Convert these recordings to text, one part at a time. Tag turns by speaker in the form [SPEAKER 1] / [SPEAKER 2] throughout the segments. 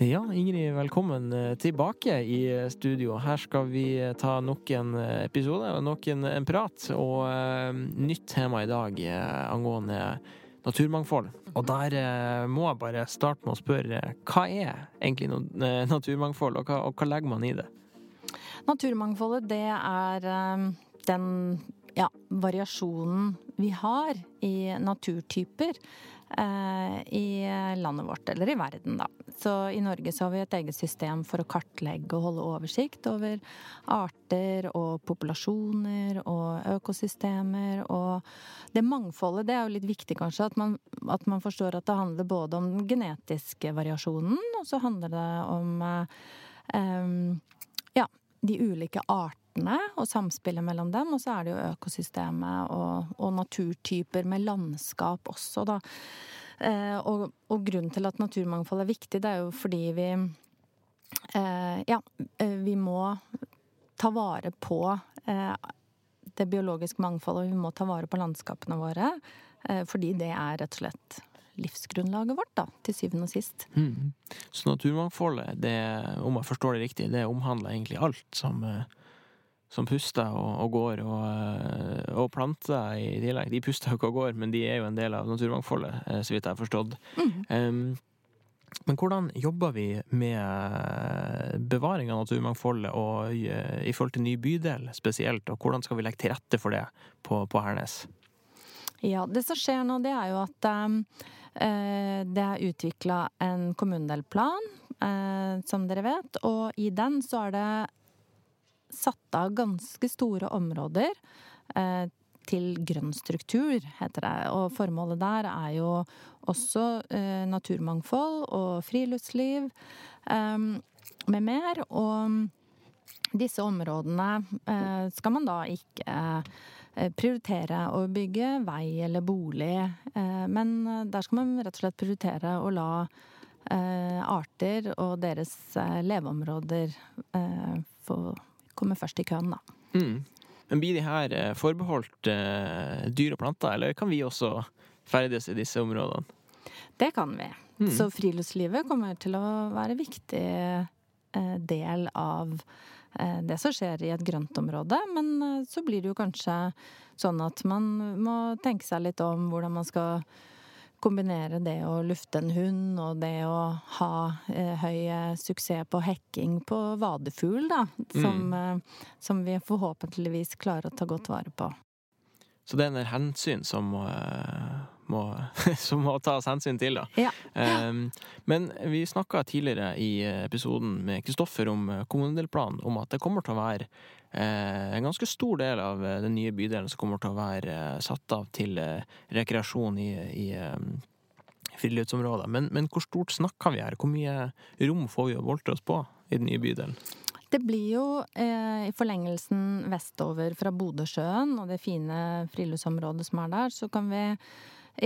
[SPEAKER 1] Ja, Ingrid, velkommen eh, tilbake i studio. Her skal vi eh, ta nok en eh, episode og nok en, en prat. Og uh, nytt tema i dag uh, angående naturmangfold. Og der uh, må jeg bare starte med å spørre hva er egentlig naturmangfold, og hva, og hva, legger man i det?
[SPEAKER 2] Naturmangfoldet, det er den ja, variasjonen vi har i naturtyper i landet vårt, eller i verden, da. Så i Norge så har vi et eget system for å kartlegge og holde oversikt over arter og populasjoner og økosystemer. Og det mangfoldet, det er jo litt viktig kanskje, at man, at man forstår at det handler både om den genetiske variasjonen, og så handler det om eh, ja, de ulike artene og samspillet mellom dem. Og så er det jo økosystemet og, og naturtyper med landskap også, da. Eh, og, og, grunnen til at naturmangfold er viktig, det er jo fordi vi eh, Ja, eh, vi må ta vare på det biologiske mangfoldet, og vi må ta vare på landskapene våre. Fordi det er rett og slett livsgrunnlaget vårt, da, til syvende og sist.
[SPEAKER 1] Mm. Så naturmangfoldet, det, om jeg forstår det riktig, det omhandler egentlig alt som som puster og, og går, og, eh, og, planter i tillegg. De puster jo ikke og går, men de er jo en del av naturmangfoldet, eh, så vidt jeg har forstått. Mm. Um, men hvordan jobber vi med bevaring av naturmangfoldet og i forhold til ny bydel spesielt, og hvordan skal vi legge til rette for det på, på Hernes?
[SPEAKER 2] Ja, det som skjer nå, det er jo at um, det er utvikla en kommunedelplan, som dere vet, og i den så er det satt av ganske store områder eh, til grønn struktur, heter det. Og formålet der er jo også eh, naturmangfold og friluftsliv eh, med mer. Og disse områdene skal man da ikke prioritere å bygge vei eller bolig, men der skal man rett og slett prioritere å la arter og deres leveområder få kommer først i køen, da.
[SPEAKER 1] Mm. Men blir de her eh, forbeholdt eh, dyr og planter, eller kan vi også ferdes i disse områdene?
[SPEAKER 2] Det kan vi. Mm. Så friluftslivet kommer til å være en viktig eh, del av eh, det som skjer i et grøntområde. Men eh, så blir det jo kanskje sånn at man må tenke seg litt om hvordan man skal kombinere det å lufte en hund og det å ha eh, høy eh, suksess på hekking på vadefugl, da. Som, mm. eh, som, vi forhåpentligvis klarer å ta godt vare på.
[SPEAKER 1] Så det er en del hensyn som må, må, som må tas hensyn til, da.
[SPEAKER 2] Ja.
[SPEAKER 1] Um, men vi snakka tidligere i episoden med Kristoffer om kommunedelplanen, om at det kommer til å være Eh, en ganske stor del av eh, den nye bydelen som kommer til å være eh, satt av til rekreasjon i, i friluftsområder. Men, men, hvor stort snakker vi her? Hvor mye rom får vi å boltre oss på i den nye bydelen?
[SPEAKER 2] Det blir jo eh, i forlengelsen vestover fra Bodøsjøen og det fine friluftsområdet som er der, så kan vi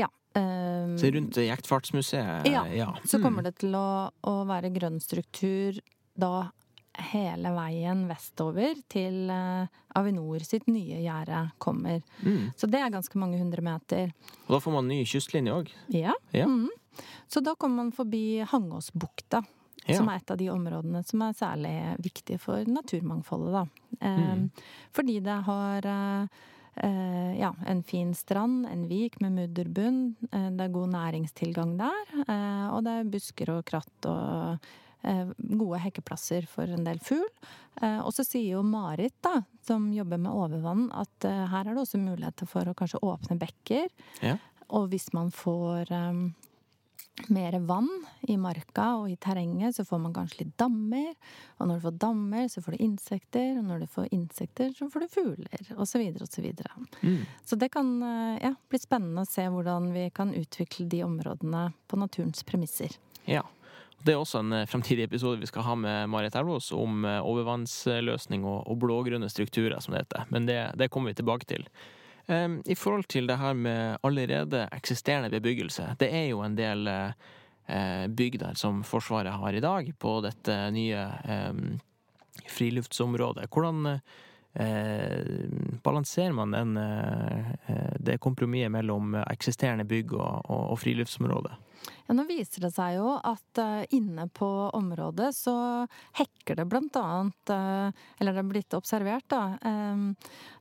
[SPEAKER 2] ja.
[SPEAKER 1] Eh, så rundt Jektfartsmuseet?
[SPEAKER 2] Ja. ja. Så kommer mm. det til å, å være grønn struktur da hele veien vestover til uh, Avinor sitt nye gjerde kommer. Mm. Så det er ganske mange hundre meter.
[SPEAKER 1] Og da får man ny kystlinje òg?
[SPEAKER 2] Ja. ja. Mm. Så da kommer man forbi Hangåsbukta. Ja. Som er et av de områdene som er særlig viktige for naturmangfoldet, da. Eh, mm. Fordi det har Uh, ja, en fin strand, en vik med mudderbunn. Uh, det er god næringstilgang der. Uh, og det er busker og kratt og Eh, gode hekkeplasser for en del fugl. Eh, og så sier jo Marit, da, som jobber med overvann, at eh, her er det også muligheter for å kanskje åpne bekker. Ja. Og hvis man får um, mer vann i marka og i terrenget, så får man kanskje litt dammer. Og når du får dammer, så får du insekter. Og når du får insekter, så får du fugler. Og så videre og så videre. Mm. Så det kan ja, bli spennende å se hvordan vi kan utvikle de områdene på naturens premisser.
[SPEAKER 1] Ja. Det er også en eh, fremtidig episode vi skal ha med Marit Elvås om eh, overvannsløsning og, og blågrønne strukturer, som det heter. Men det, det kommer vi tilbake til. Um, I forhold til det her med allerede eksisterende bebyggelse. Det er jo en del uh, bygder som Forsvaret har i dag på dette nye um, friluftsområdet. Hvordan uh, balanserer man den, uh, det kompromisset mellom eksisterende bygg og, og, og friluftsområdet?
[SPEAKER 2] Ja, nå viser det seg jo at uh, inne på området så hekker det blant annet uh, Eller det er blitt observert, da. Um,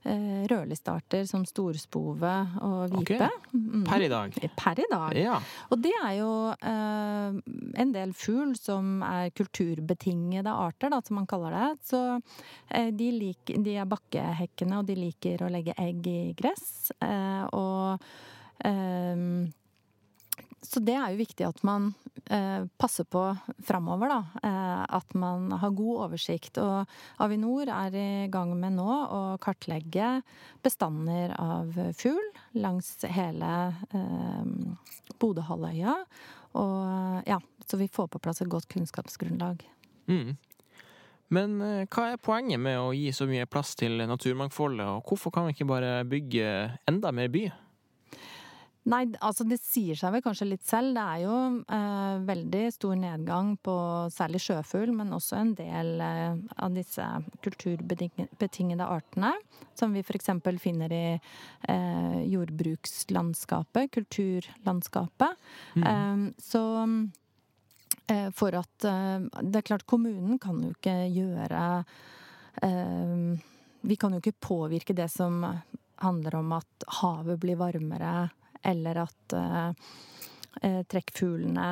[SPEAKER 2] uh, rødlistarter som storspove og vipe.
[SPEAKER 1] Okay. Mm. Per i dag?
[SPEAKER 2] Per i dag.
[SPEAKER 1] Ja.
[SPEAKER 2] Og det er jo en del fugl som er kulturbetingede arter, da, som man kaller det. Så de, liker, de er bakkehekkende, og de liker å legge egg i gress. og um, så det er jo viktig at man eh, passer på framover, da. Eh, at man har god oversikt. Og Avinor er i gang med nå å kartlegge bestander av fugl langs hele eh, Bodøhalvøya. Og ja, så vi får på plass et godt kunnskapsgrunnlag.
[SPEAKER 1] Mm. Men eh, hva er poenget med å gi så mye plass til naturmangfoldet, og hvorfor kan vi ikke bare bygge enda mer by?
[SPEAKER 2] Nei, altså det sier seg vel kanskje litt selv. Det er jo eh, veldig stor nedgang på særlig sjøfugl, men også en del eh, av disse kulturbetingede artene. Som vi f.eks. finner i eh, jordbrukslandskapet, kulturlandskapet. Mm. Eh, så eh, for at eh, Det er klart, kommunen kan jo ikke gjøre Vi kan jo ikke påvirke det som handler om at havet blir varmere eller at eh, eh, trekkfuglene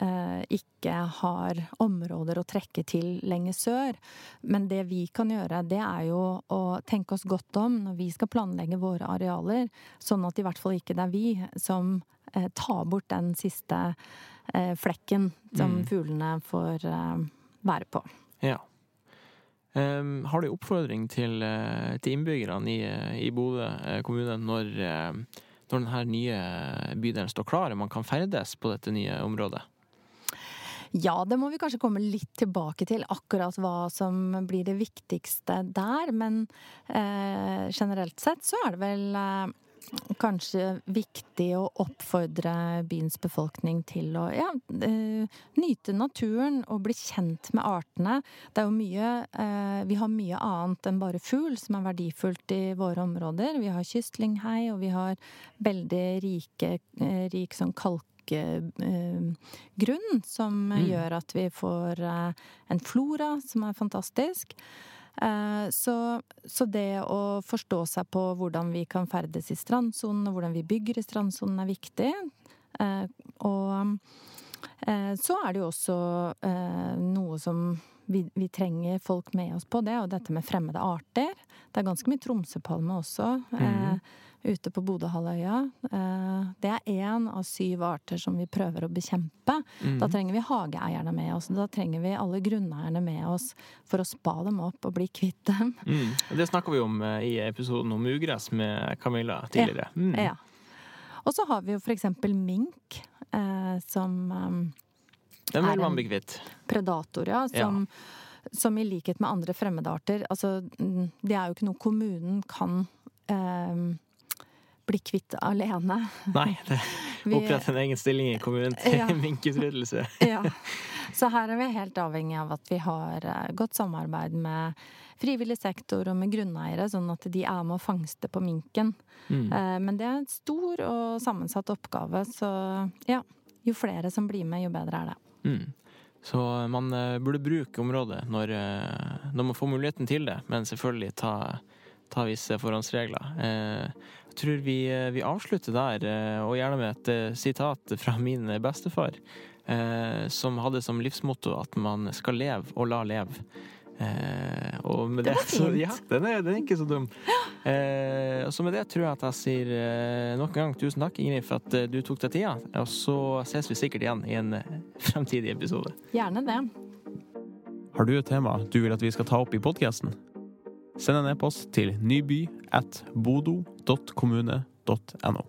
[SPEAKER 2] eh, ikke har områder å trekke til lenger sør. Men det vi kan gjøre, det er jo å tenke oss godt om når vi skal planlegge våre arealer, sånn at i hvert fall ikke det er vi som tar bort den siste flekken som mm. fuglene får være på.
[SPEAKER 1] Ja. Um, har du oppfordring til, til innbyggerne i, i Bodø kommune når uh, når denne nye bydelen står klar og man kan ferdes på dette nye området?
[SPEAKER 2] Ja, det må vi kanskje komme litt tilbake til, akkurat hva som blir det viktigste der. Men eh, generelt sett så er det vel eh, kanskje viktig å oppfordre byens befolkning til å ja, uh, nyte naturen og bli kjent med artene. Det er jo mye uh, Vi har mye annet enn bare fugl som er verdifullt i våre områder. Vi har kystlinghei, og vi har veldig rike, uh, rik sånn kalk grunn som mm. gjør at vi får en flora som er fantastisk. Eh, så, så, det å forstå seg på hvordan vi kan ferdes i strandsonen, og hvordan vi bygger i strandsonen, er viktig. Eh, og eh, så er det jo også noe som vi, vi, trenger folk med oss på, det og dette med fremmede arter. Det er ganske mye tromsøpalme også. Mm ute på Bodøhalvøya. Eh, det er én av syv arter som vi prøver å bekjempe. Mm. Da trenger vi hageeierne med oss. Da trenger vi alle grunneierne med oss for å spa dem opp og bli kvitt dem.
[SPEAKER 1] Mm. Det snakka vi om eh, i episoden om ugress med Camilla tidligere.
[SPEAKER 2] Mm. Ja. Og så har vi jo for eksempel mink, eh, som
[SPEAKER 1] Den vil man bli kvitt.
[SPEAKER 2] Predator, ja. Som, ja. som i likhet med andre fremmedarter Altså, mm, det er jo ikke noe kommunen kan um, bli kvitt alene.
[SPEAKER 1] Nei, det opprette en egen stilling i kommunen til ja. minkutryddelse.
[SPEAKER 2] ja. Så her er vi helt avhengig av at vi har eh, godt samarbeid med frivillig sektor og med grunneiere, sånn at de er med å fangste på minken. Mm. Eh, men det er en stor og sammensatt oppgave, så ja. Jo flere som blir med, jo bedre er det.
[SPEAKER 1] Mm. Så man eh, burde bruke området når, når, man får muligheten til det, men selvfølgelig ta, ta visse forhåndsregler. Jeg tror vi, eh, vi avslutter der, eh, og gjerne med et eh, sitat fra min bestefar, som hadde som livsmotto at man skal leve og la leve. Eh, og med
[SPEAKER 2] det, det så,
[SPEAKER 1] ja, den er, den er, ikke så dum. Eh, så med det tror jeg at jeg sier eh, nok en gang tusen takk, Ingrid, for at du tok deg tida. Og så ses vi sikkert igjen i en fremtidig episode.
[SPEAKER 2] Gjerne det.
[SPEAKER 1] Har du et tema du vil at vi skal ta opp i podkasten? Send en e-post til nyby at bodo.kommune.no.